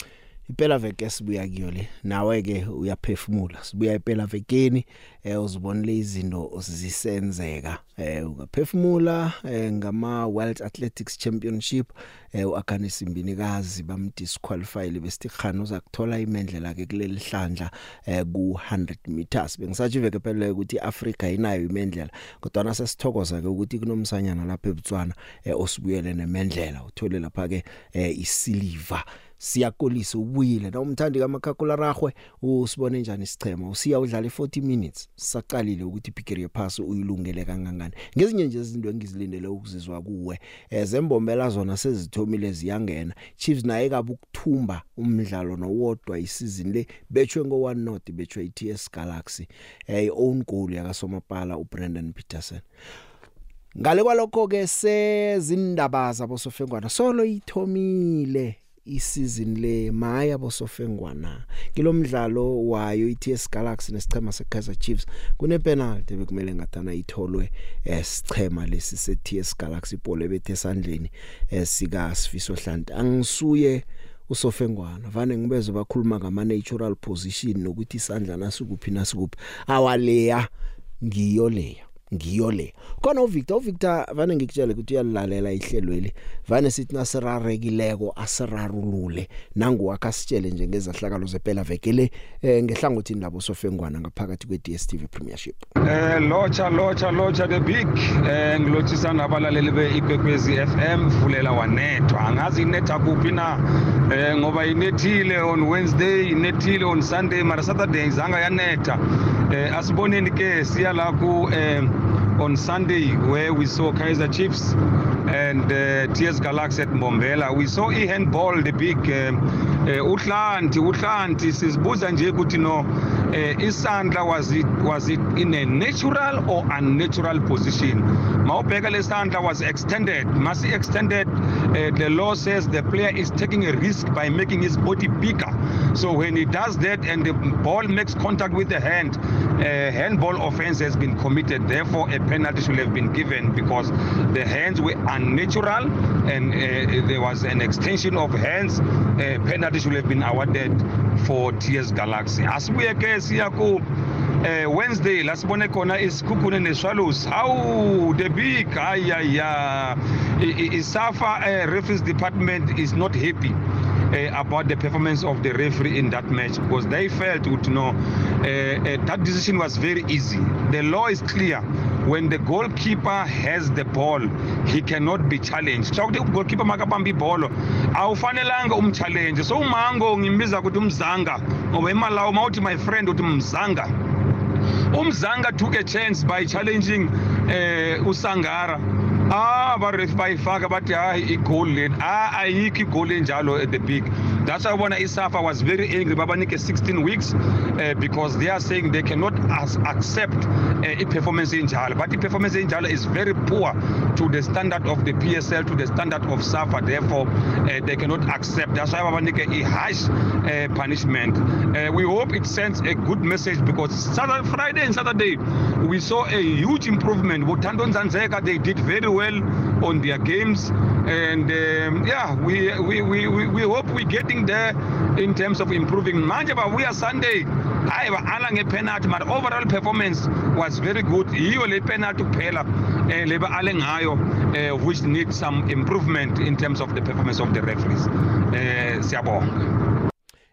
Speaker 3: impela veke esibuya kuyo le nawe ke uyaphefumula sibuya impela vekeni eh uzibonile izinto zisenzeka eh ungaphefumula eh, ngama World Athletics Championship eh uAkhane Simbinikazi bamdisqualify besikhano uzakuthola imendlela ke kuleli hlandla eh ku 100 meters bengisathi veke phela ukuthi Africa inayo imendlela kodwa nasesithokoza ke ukuthi kunomsanyana lapha eBotswana eh osibuyele nemendlela uthole lapha ke eh isiliva siyakolisa ubuyile nomthandi kaMakhakhula Ragwe usibone njani isichema usiya udlala i40 minutes sisaqalile ukuthi ibigiri yepass uyilungele kangangani ngezinye nje izinto engizilindele ukuzizwa kuwe ezembombela eh, zona sezithomile ziyangena Chiefs naye kabe ukuthumba umdlalo nowodwa isizini le betshwe ngo1 not betshwe iTS Galaxy eh own goal yakasomapala uBrendan Peterson ngale kwalokho ke sezindaba zabo sofengwana solo ithomile isizini le maya bosofengwana kilomdlalo wayo iTS Galaxy nesichema seKaizer Chiefs kune penalty bekumele ngathana itholwe esichema eh, lesi seTS Galaxy ibhola ebethe esandleni eh, sika Sifiso Hlanti angisuye usofengwana vane ngibeze bakhuluma ngama natural position nokuthi isandla nasikuphi nasikuphi awaleya ngiyo leya ngiyo le kona uVictor uVictor vane ngikutshela ukuthi uyalilalela ihlelweli vane sithi nasirarekileko asirarulule nangu akasitshele nje ngezahlakalo zepela vekele eh, ngehlangothini labo sofengwana ngaphakathi kweDStv Premiership
Speaker 13: eh locha locha locha the big eh ngilotshisa nabalaleli beIgwegwezi FM fulela wanethwa angazi inetha kuphi na eh ngoba inethile on Wednesday inethile on Sunday mara Saturday izanga yanetha eh asiboneni ke siya la ku eh on Sunday where we saw Kaiser Chiefs and uh, TS Galaxy at Mbombela we saw i-handball the big uh, uh, uHlanti uHlanti sizibuza nje ukuthi no uh, isandla was it was it in a natural or unnatural position mawubheka lesandla was extended masi extended uh, the law says the player is taking a risk by making his body bigger so when he does that and the ball makes contact with the hand uh, handball offense has been committed therefore therefore a penalty should have been given because the hands were unnatural and uh, there was an extension of hands a uh, penalty should have been awarded for TS Galaxy asibuye ke siya ku eh Wednesday lasibone khona isikhukhune neswallows how the big ayaya isafa eh uh, referees department is not happy uh, about the performance of the referee in that match because they felt would you know uh, uh, that decision was very easy The law is clear. When the goalkeeper has the ball, he cannot be challenged. Cha ukuthi goalkeeper makabamba ibhola, awufanelanga umchallenge. So uMango ngimbiza ukuthi umzanga ngoba imali lawo mawuthi my friend uthi umzanga. Umzanga took a chance by challenging eh uSangara. Ah, ba ref bayifaka bathi hayi igoli leni. Ah ayikho igoli enjalo at the big. That's why when ISAFA was very angry, Babanike 16 weeks, uh, because they are saying they cannot as accept uh, a performance in Jala. But the performance in Jala is very poor to the standard of the PSL, to the standard of SAFA. Therefore, uh, they cannot accept. That's why Babanike a harsh uh, punishment. Uh, we hope it sends a good message because Saturday, Friday and Saturday, we saw a huge improvement. Butando Zanzeka, they did very well on their games. And um, yeah, we, we, we, we hope we get nothing there in terms of improving manje babuya sunday hayi ba-ala ngepenalty but overall performance was very good yiyo le penalty kuphela um eh, leba-ale ngayo um which need some improvement in terms of the performance of the referees um siyabonga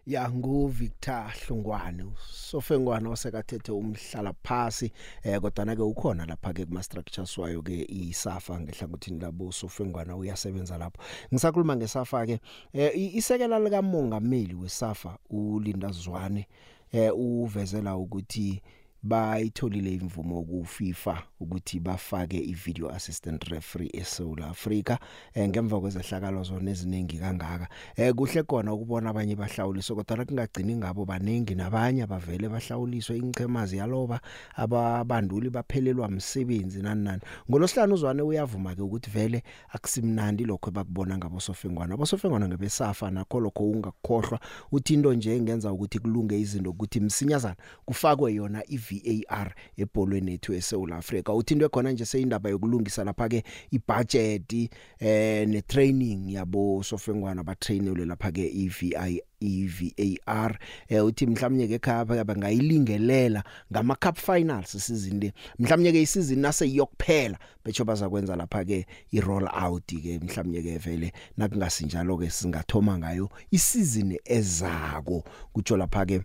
Speaker 3: ya nguvictor hlungwane usofengwane osekathethe umhlala phasi eh kodwa na ke ukhona lapha ke kuma structures wayo ke isafa ngehlangothini labo usofengwane uyasebenza lapho ngisakhuluma ngesafa ke eh, isekela lika mongameli wesafa uLinda Zwane eh uvezela ukuthi bayitholile imvumo ku FIFA ukuthi bafake ivideo assistant referee eSouth Africa eh, ngemva kwezehlakalo zona eziningi kangaka eh, kuhle kona ukubona abanye bahlawuliswa kodwa kungagcini ngabo baningi nabanye abavele bahlawuliswa inchemazi yaloba ababanduli baphelelwa umsebenzi nani nani ngolosihlanu uzwane uyavuma ke ukuthi vele akusimnandi lokho bakubona ngabo sofengwana abosofengwana ngebesafa nakho lokho ungakukhohlwa uthi into nje engenza ukuthi kulunge izinto ukuthi msinyazana kufakwe yona i iVAR ebholweni ethu eSouth Africa uthindwe khona nje seyindaba yokulungisa lapha ke ibudget eh ne training yabo sofengwana ba trainelwe lapha ke iVAR iVAR eh uthi mhlawumnye ke ekhaya bangayilingelela ngama cup finals season le mhlawumnye ke isizini nase iyokuphela becho bazakwenza lapha ke i roll out ke mhlawumnye ke vele nakungasinjalo ke singathoma ngayo isizini ezako kutsho lapha ke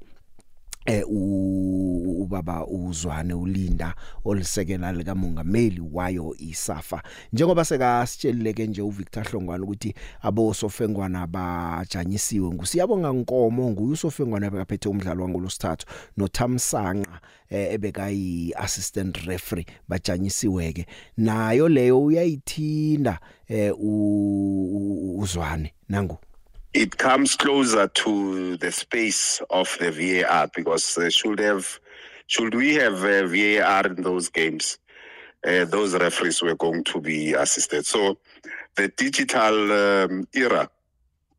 Speaker 3: eh ubaba uzwane ulinda olisekela lika mongameli wayo isafa njengoba seka sitshelileke nje uVictor Hlongwane ukuthi abo sofengwana bajanyisiwe ngusiyabonga nkomo nguye usofengwana bekaphethe umdlalo wangolosithathu noThamsanqa eh, ebekayi assistant referee bajanyisiwe ke nayo leyo uyayithinda eh, uzwane nangu
Speaker 18: it comes closer to the space of the VAR because they uh, should have should we have uh, VAR in those games, uh, those referees were going to be assisted. So the digital um, era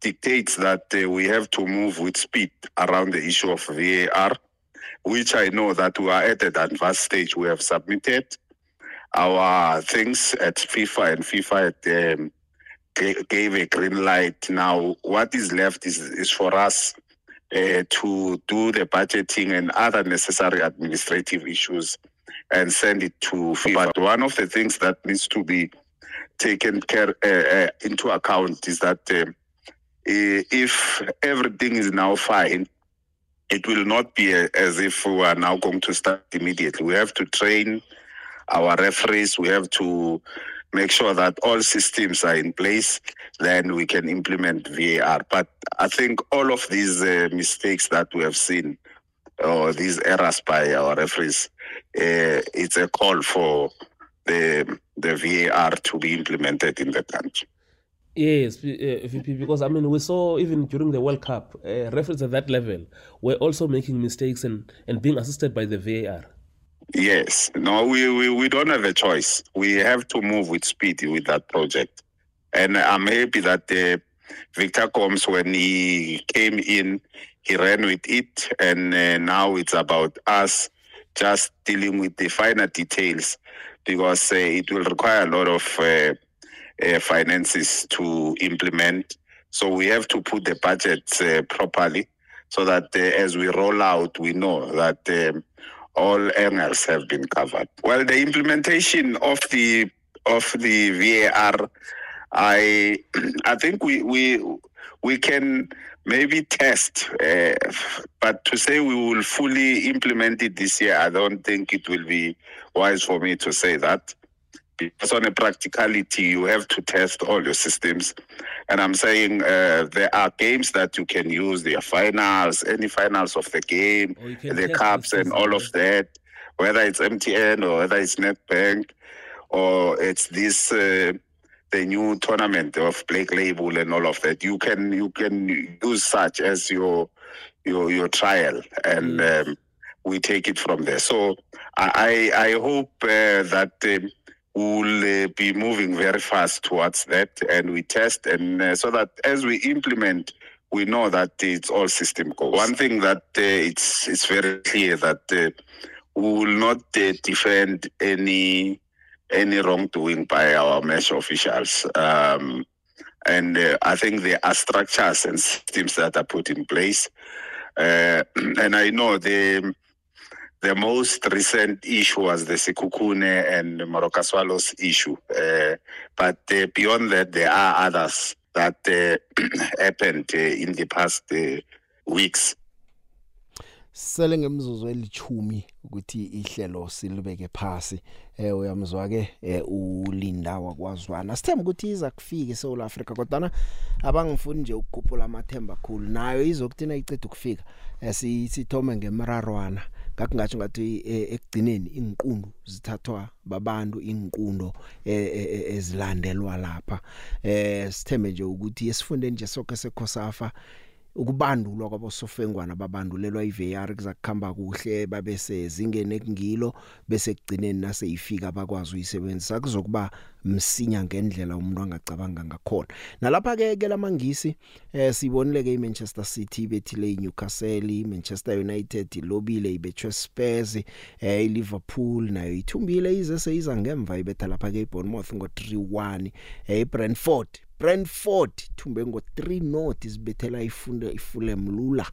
Speaker 18: dictates that uh, we have to move with speed around the issue of VAR, which I know that we are at an advanced stage. We have submitted our things at FIFA and FIFA at um, gave a green light. Now, what is left is, is for us uh, to do the budgeting and other necessary administrative issues and send it to FIFA. But one of the things that needs to be taken care uh, into account is that uh, if everything is now fine, it will not be as if we are now going to start immediately. We have to train our referees. We have to make sure that all systems are in place, then we can implement VAR. But I think all of these uh, mistakes that we have seen, or these errors by our referees, uh, it's a call for the the VAR to be implemented in the country.
Speaker 19: Yes, uh, VP, because I mean, we saw even during the World Cup, uh, referees at that level were also making mistakes and, and being assisted by the VAR.
Speaker 18: Yes. No, we, we, we don't have a choice. We have to move with speed with that project. And I'm happy that uh, Victor Combs, when he came in, he ran with it. And uh, now it's about us just dealing with the finer details because uh, it will require a lot of uh, uh, finances to implement. So we have to put the budgets uh, properly so that as we roll out, we know that. Um, all angles have been covered. Well, the implementation of the of the VAR, I I think we we we can maybe test, uh, but to say we will fully implement it this year, I don't think it will be wise for me to say that. It's on a practicality, you have to test all your systems. And I'm saying uh, there are games that you can use, there are finals, any finals of the game, the cups, and all of that, whether it's MTN or whether it's NetBank or it's this. Uh, the new tournament of Blake Label and all of that. You can you can use such as your your your trial, and um, we take it from there. So I I hope uh, that. Um, will uh, be moving very fast towards that, and we test, and uh, so that as we implement we know that it's all system goals. One thing that uh, it's it's very clear that uh, we will not uh, defend any any wrongdoing by our mesh officials. Um, and uh, I think there are structures and systems that are put in place. and I know the The most recent issue was the Sikukune and Morokaswalos issue. Uh, but uh, beyond that, there are others that uh, happened uh, in the past uh, weeks.
Speaker 3: sele ngemzuzu elithumi ukuthi ihlelo silibeke phasi eh uyamzwa ke eh, ulinda wakwazwana sithemba ukuthi iza kufika eSouth Africa kodwa abangifuni nje ukukhuphula amathemba khulu nayo izokuthina icede ukufika eh, sithome ngemirarwana cool. ngakungathi ngathi e, ekugcineni ingiqundu zithathwa babantu ingiqundo e, e, ezilandelwa lapha eh sithembe nje ukuthi esifunde nje sonke sekhosafa ukubandulwa kwabosofengwana babandulelwa iVAR kuzakukhamba kuhle babe sezingene kungilo bese kugcineni nase ifika bakwazi uyisebenzisa kuzokuba msinya ngendlela umuntu angacabanga ngakhona nalapha ke ke lamangisi eh sibonile ke iManchester City bethile iNewcastle iManchester United lobile ibethe Spurs eh iLiverpool nayo ithumbile ize seyiza ngemva ibetha lapha ke iBournemouth ngo 3-1 eh iBrentford Brentford thumbe ngo 3 north isibethela ifunde iFulham lula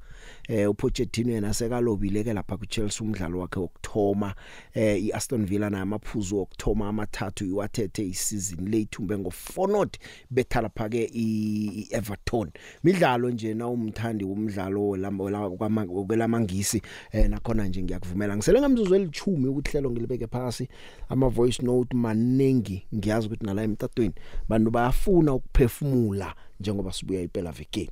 Speaker 3: eh uPochettino yena sekalobile ke lapha kuChelsea umdlalo wakhe wokthoma eh iAston Villa namaphuzu wokthoma amathathu iwathethe isizini le ithumbe ngo 4 north betha lapha ke iEverton midlalo nje na umthandi umdlalo welamangisi eh nakhona nje ngiyakuvumela ngisele ngamzuzu elithumi ukuthi hlelo ngilibeke phansi ama voice note maningi ngiyazi ukuthi nala emtatweni bantu bayafuna ukuphe ukuphefumula njengoba sibuya impela vekeni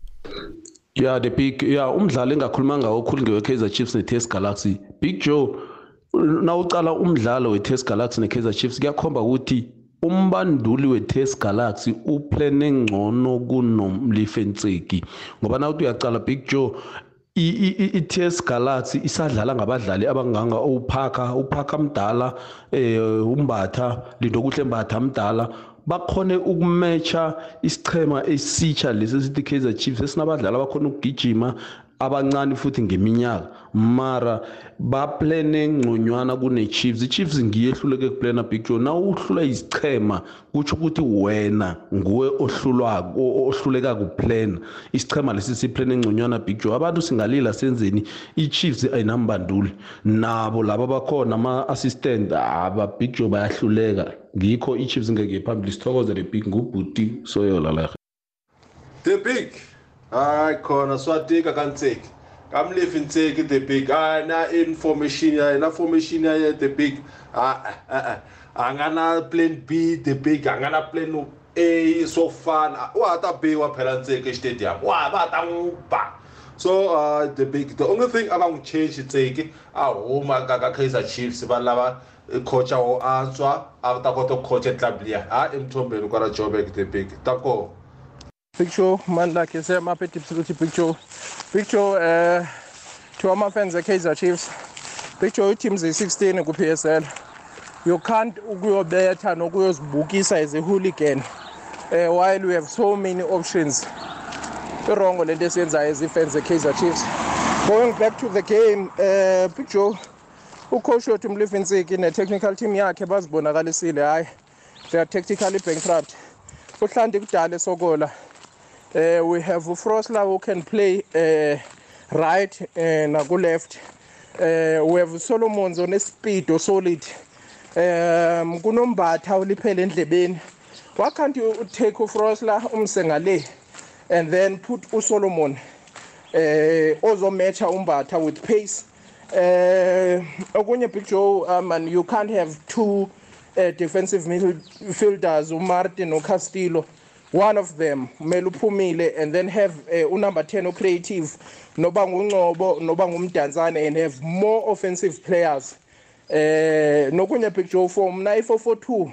Speaker 13: yeah the big yeah umdlalo engakhuluma ngawo khulu ngewe-kaizer chiefs ne-test galaxy big joe nawucala umdlalo we-test galaxy ne-kaizer chiefs kuyakhomba ukuthi umbanduli we-test galaxy uplene ngcono kunomlifenseki ngoba nawuthi uyacala big joe i-TS Galaxy isadlala ngabadlali abanganga uphaka uphaka mdala eh umbatha lindo kuhle mbatha mdala bakhone ukumatcha isichema esitsha lesi sithi Kaizer Chiefs esinabadlali abakhona ukugijima abancane futhi ngeminyaka mara baplane engconywana kune-chiefs i-chiefs ngiyehluleke kuplana big joe na uhlula isichema kutsho ukuthi wena nguwe ohluleka kuplana isichema lesi siplane engconywana big joe abantu singalila senzeni i-chiefs ayinambanduli nabo laba bakhona ama-assistant aba big joe bayahluleka ngikho i-chiefs ngeke phambili sithokozele big ngubhuti soyola la the big hayi khona swatika ka ntseki kamlefi ntseki the big a na information ya na formation ya the big a a a nga na plan b the big a nga na plan a so fana wa ta biwa phela ntseki stadium wa va ta n'wi ba so uh, the big the only thing aka n'wi change tseki a huma ka ka kaizer chiefs va lava coacha wo antswa a ta kota ku coacha club liya ha emthombeni kwala joburg the big ta kona
Speaker 20: picture mandak yesema aphetipsi ukuthi picture picture eh to amafans ekaizer chiefs picture iteam ze-16 ku-psl you can't ukuyobetha nokuyozibukisa as a hooligan eh while we have so many options irongo lento esiyenzayo as ifans ekaizer chiefs going back to the game eh picture ucoach wethu mlivinsiki ne-technical team yakhe bazibonakalisile hhayi they are tactically bankrupt uhlanti kudala esokola uh, we have Froslav who can play uh, right and uh, eh, left uh, we have Solomons on speed or solid um kunombatha uliphele endlebeni why can't you take uFrosla umsenga le and then put uSolomon eh ozomatcha umbatha with pace eh okunye big joe um ah, and you can't have two uh, defensive midfielders uMartin noCastillo one of them kumele uphumile and then have uh, unumber 10 ocreative noba ngungcobo noba ngumdantsane and have more offensive players eh nokunye big joe for mna i442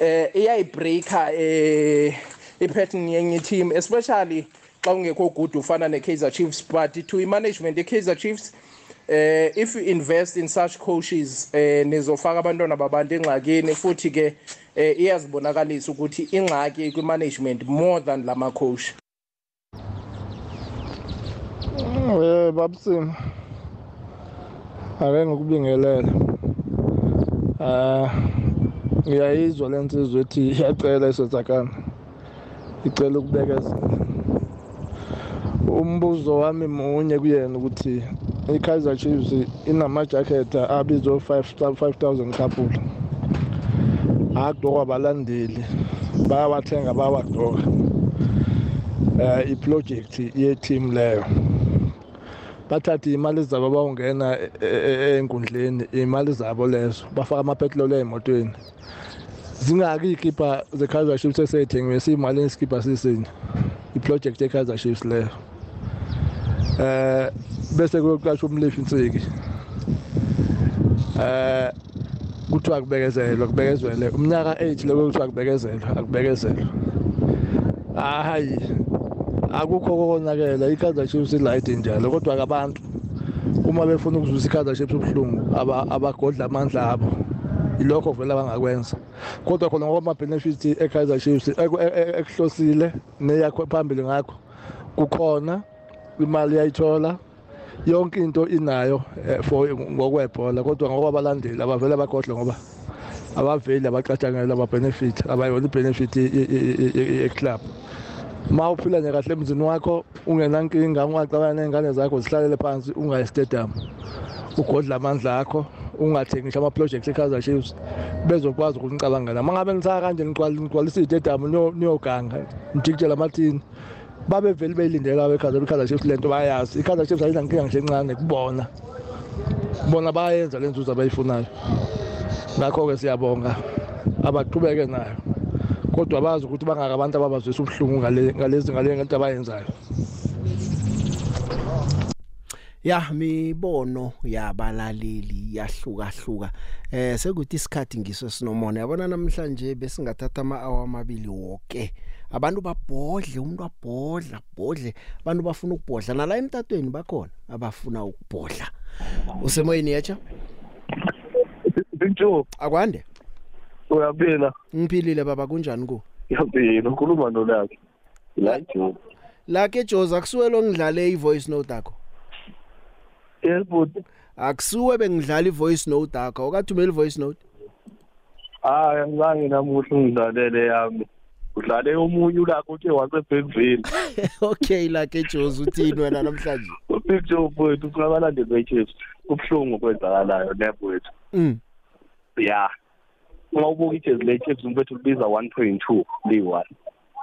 Speaker 20: eh iyayibreaker eh ipattern yenye team especially xa ungekho good ufana ne-kaizer chiefs but to i-management i-kaizer chiefs eh if you invest in such coaches eh nizofaka abantwana babantu engxakini futhi ke eh iyazibonakalisa ukuthi ingxaki kwi management more than lama coach
Speaker 21: mm, Eh babusini ake ngikubingelele eh ngiyayizwa lensizwe ethi iyacela isotsakana icela ukubekezela umbuzo wami munye kuyena ukuthi i-kaizer chiefs inamajaketha abizwe 5000 kapula agqokwa abalandeli bayawathenga bayawagqoka um eh, iprojekthi yeteam leyo bathathe imali zabo bawungena enkundleni e, e, imali zabo lezo bafaka amapetroli ey'motweni zingaki iy'kipha ze-kaizer chiefs esey'thengiwe siyimali isikipa sisinye iprojekthi ye-kaizer chiefs leyo eh bese kuyoqashwa umleshi insiki eh kuthiwa kubekezelwa kubekezelwe umnyaka 8 lokho kuthiwa kubekezelwa akubekezelwa hayi akukho konakela i-Kaizer Chiefs light njalo kodwa kabantu uma befuna ukuzuza i-Kaizer Chiefs ubhlungu abagodla amandla abo ilokho vele abangakwenza kodwa khona ngoba ama-benefits e-Kaizer Chiefs ekuhlosile neyakho phambili ngakho kukhona imali iyayithola yonke into inayo eh, for ngokwebhola kodwa ngokwabalandeli abavele bakhohlwe ngoba abaveli abacatshangelwa ama-benefit abayona i-benefit ye-club ma uphila nje kahle emzini wakho ungenankinga ungaxabana ney'ngane zakho zihlalele phansi ungayistadium ugodle amandla akho ungathengisha ama-projects e-kaizer chiefs bezokwazi ukunicabangela ma ngabe nisaka kanje nigcwalisa iy'tediyamu niyoganga nijikitshela amathini babevele beyilindele kawe i-kaizer chiefs lento bayazi i-kaizer chiefs ayinankinga nje encane kubona bona bayenza le nzuzo abayifunayo ngakho-ke siyabonga abaqhubeke nayo kodwa bazi ukuthi bangaka abantu ababazwisa ubuhlungu ngalezi ngale ngento abayenzayo
Speaker 3: ya mibono yabalaleli yahlukahluka eh sekuthi isikhathi ngiso sinomona yabona namhlanje besingathatha ama hour amabili wonke okay. abantu babhodle umuntu abhodla bhodle abantu bafuna ukubhodla nala emtatweni bakhona abafuna ukubhodla usemoyini yacha
Speaker 22: Bintu
Speaker 3: akwande
Speaker 22: Uyaphila
Speaker 3: Ngiphilile baba kunjani ku
Speaker 22: Yaphila ukhuluma nolakhe la Joe
Speaker 3: La ke Joe akusuwelo ngidlale ivoice note yakho
Speaker 22: Yebo
Speaker 3: akusuwe bengidlala ivoice note yakho akathumela ivoice note
Speaker 22: Ah ngizange namuhla ungidlalele yami udlale omunye ulakho ke wasebhemveni
Speaker 3: okay lakhe Jozi uthini wena namhlanje
Speaker 22: ubig Joe mfowethu usabalandeli beChiefs kubhlungu kwenzakalayo nebwethu
Speaker 3: mm
Speaker 22: yeah ngawubuka ijezi leChiefs mfowethu libiza 1.2 li1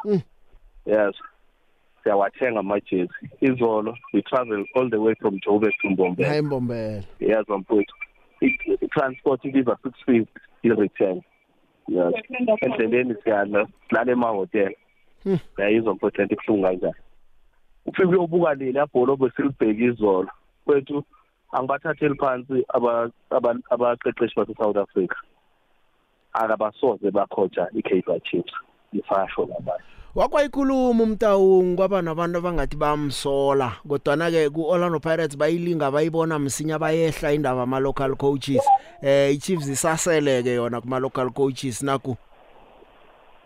Speaker 22: mm yes siyawathenga amajezi izolo we travel all the way from Joburg to Mbombela
Speaker 3: hayi Mbombela
Speaker 22: yes mfowethu i transport ibiza 650 i return yes endleleni siyana silale emahotela uyayizwa hmm. mfowethu lento ebuhlungu kanjani ufike uyobuka leli abholo besilibheke izolo kwethu angibathatheli phansi abaqeqeshi base-south africa akabasoze bakhoja i-kaizer chiefs ngisasho labanye
Speaker 3: wakwayikhuluma umtawung kwaba nabantu abangathi bamsola kodwana-ke ku-orlando pirates bayilinga bayibona msinya bayehla indaba ama-local coaches um eh, i-chiefs isasele-ke yona kuma-local coaches naku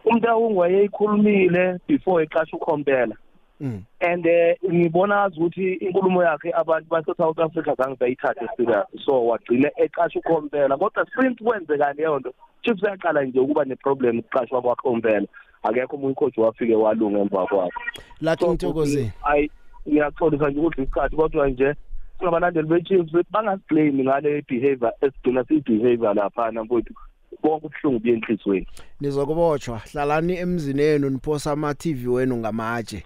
Speaker 22: umtawung wayeyikhulumile before iqasha ukhompela
Speaker 3: Mm.
Speaker 22: and eh, ngibona uh, ukuthi inkulumo yakhe abantu base-south africa zange bayithathe serious so wagcine eqasha ukhompela kodwa since kwenzeka leyo nto chiefs yaqala nje ukuba neproblem ukuqashwa kwakhompela akekho umuntu coach wafike walunga emva kwakhe
Speaker 3: lathi ngithokoze
Speaker 22: ayi ngiyaxolisa nje ukuthi isikhathi kodwa nje singabalandeli be-chiefs bangasiclaim ngale behavior esigcina siyi-behavior laphana mfowethu konke ubuhlungu benhlizweni
Speaker 3: nizokubotshwa hlalani emzini yenu niphosa ama-tv wenu ngamatshe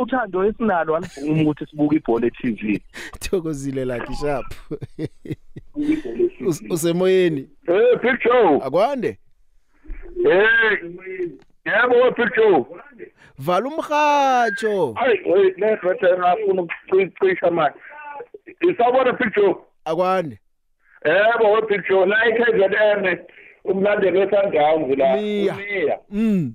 Speaker 22: uthando esinalo alivumi ukuthi sibuke ibhola e-tv
Speaker 3: thokozile lakhe sharp usemoyeni
Speaker 22: eh big show
Speaker 3: akwande
Speaker 22: eh Yebo wephu.
Speaker 3: Vala umhatsho.
Speaker 22: Hayi, wait, network engafuna ukucisha manje. Isabona picture.
Speaker 3: Akwani.
Speaker 22: Yebo wephu, la iKZN umlandeli weSundowns la.
Speaker 3: Miya. Mm.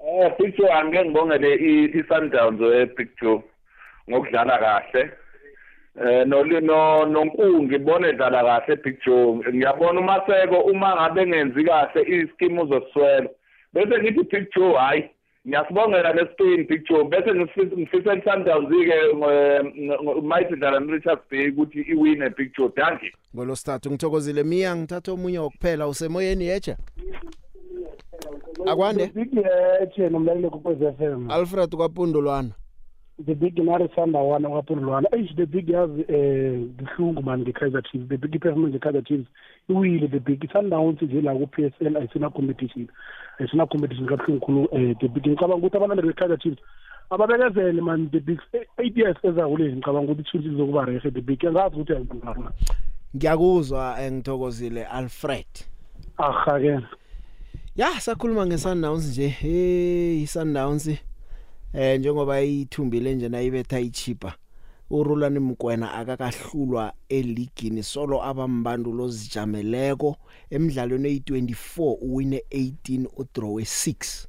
Speaker 22: Eh picture angeke ngibongele iSundowns wepicture ngokudlala kahle. Eh no no nonkulu ngibone dlala kahle picture. Ngiyabona uMaseko uma ngabe engenzi kahle iskimu uzoswela. bese ngithi big joe hhayi ngiyasibongela nespain big joe bese ngifisa i-sundowns-ke mighty dlalan richards bay ukuthi iwine big joe danki ngolosithathu ngithokozile miya ngithatha omunye wokuphela usemoyeni yetsha akwande yetshe uh, nomlaleli kukwez f m alfred kwapundulwana the big narisanda wana kwapundulwana eish the big yazi um ngihlungu mani nge-kaizer chiefs the big iphefuma nge-kaizer chiefs iwile the big i-sundowns nje la ku-p s l ayisenacompetition sinacompetition kabuhlungu khulu um eh, the big ngicabanga ukuthi abantwana be-kaizer chiefs ababekezele man the big eight years ezakule ngicabanga ukuthi i-chiefs izokuba rehe the big angazi ukuthi yangana ngiyakuzwa eh, ngithokozile alfred ahake ya sakhuluma nge-sundowns nje hey i-sundowns eh njengoba ithumbile nje nayibetha ichipa uRulani Mkwena akakahlulwa eligini solo abambandulo zijameleko emidlalweni eyi24 uwine 18 udrawe 6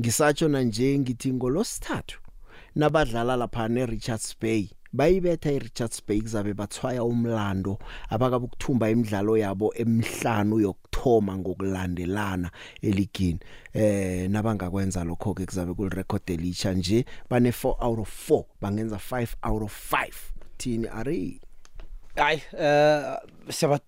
Speaker 22: ngisatsho na nje ngithi ngolosithathu nabadlala lapha neRichards Bay bayibetha iRichards Bay kuzabe bathwaya umlando abakabe ukuthumba imidlalo yabo emhlanu yokthoma ngokulandelana eligini eh nabangakwenza lokho ke kuzabe kulirecord elisha nje bane 4 out of 4 bangenza 5 out of 5 thini ari ay eh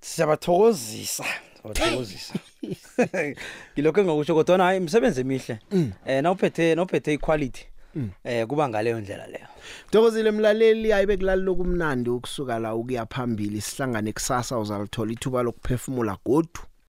Speaker 22: siyabathokozisa wathokozisa ngilokho engakusho kodwa hayi imsebenze emihle mm. eh nawuphethe nawuphethe iquality Mm. eh kuba ngaleyo ndlela leyo Dokozile mlaleli ayibe kulali lokumnandi ukusuka la ukuya phambili sihlangane kusasa uzalithola ithuba lokuphefumula godu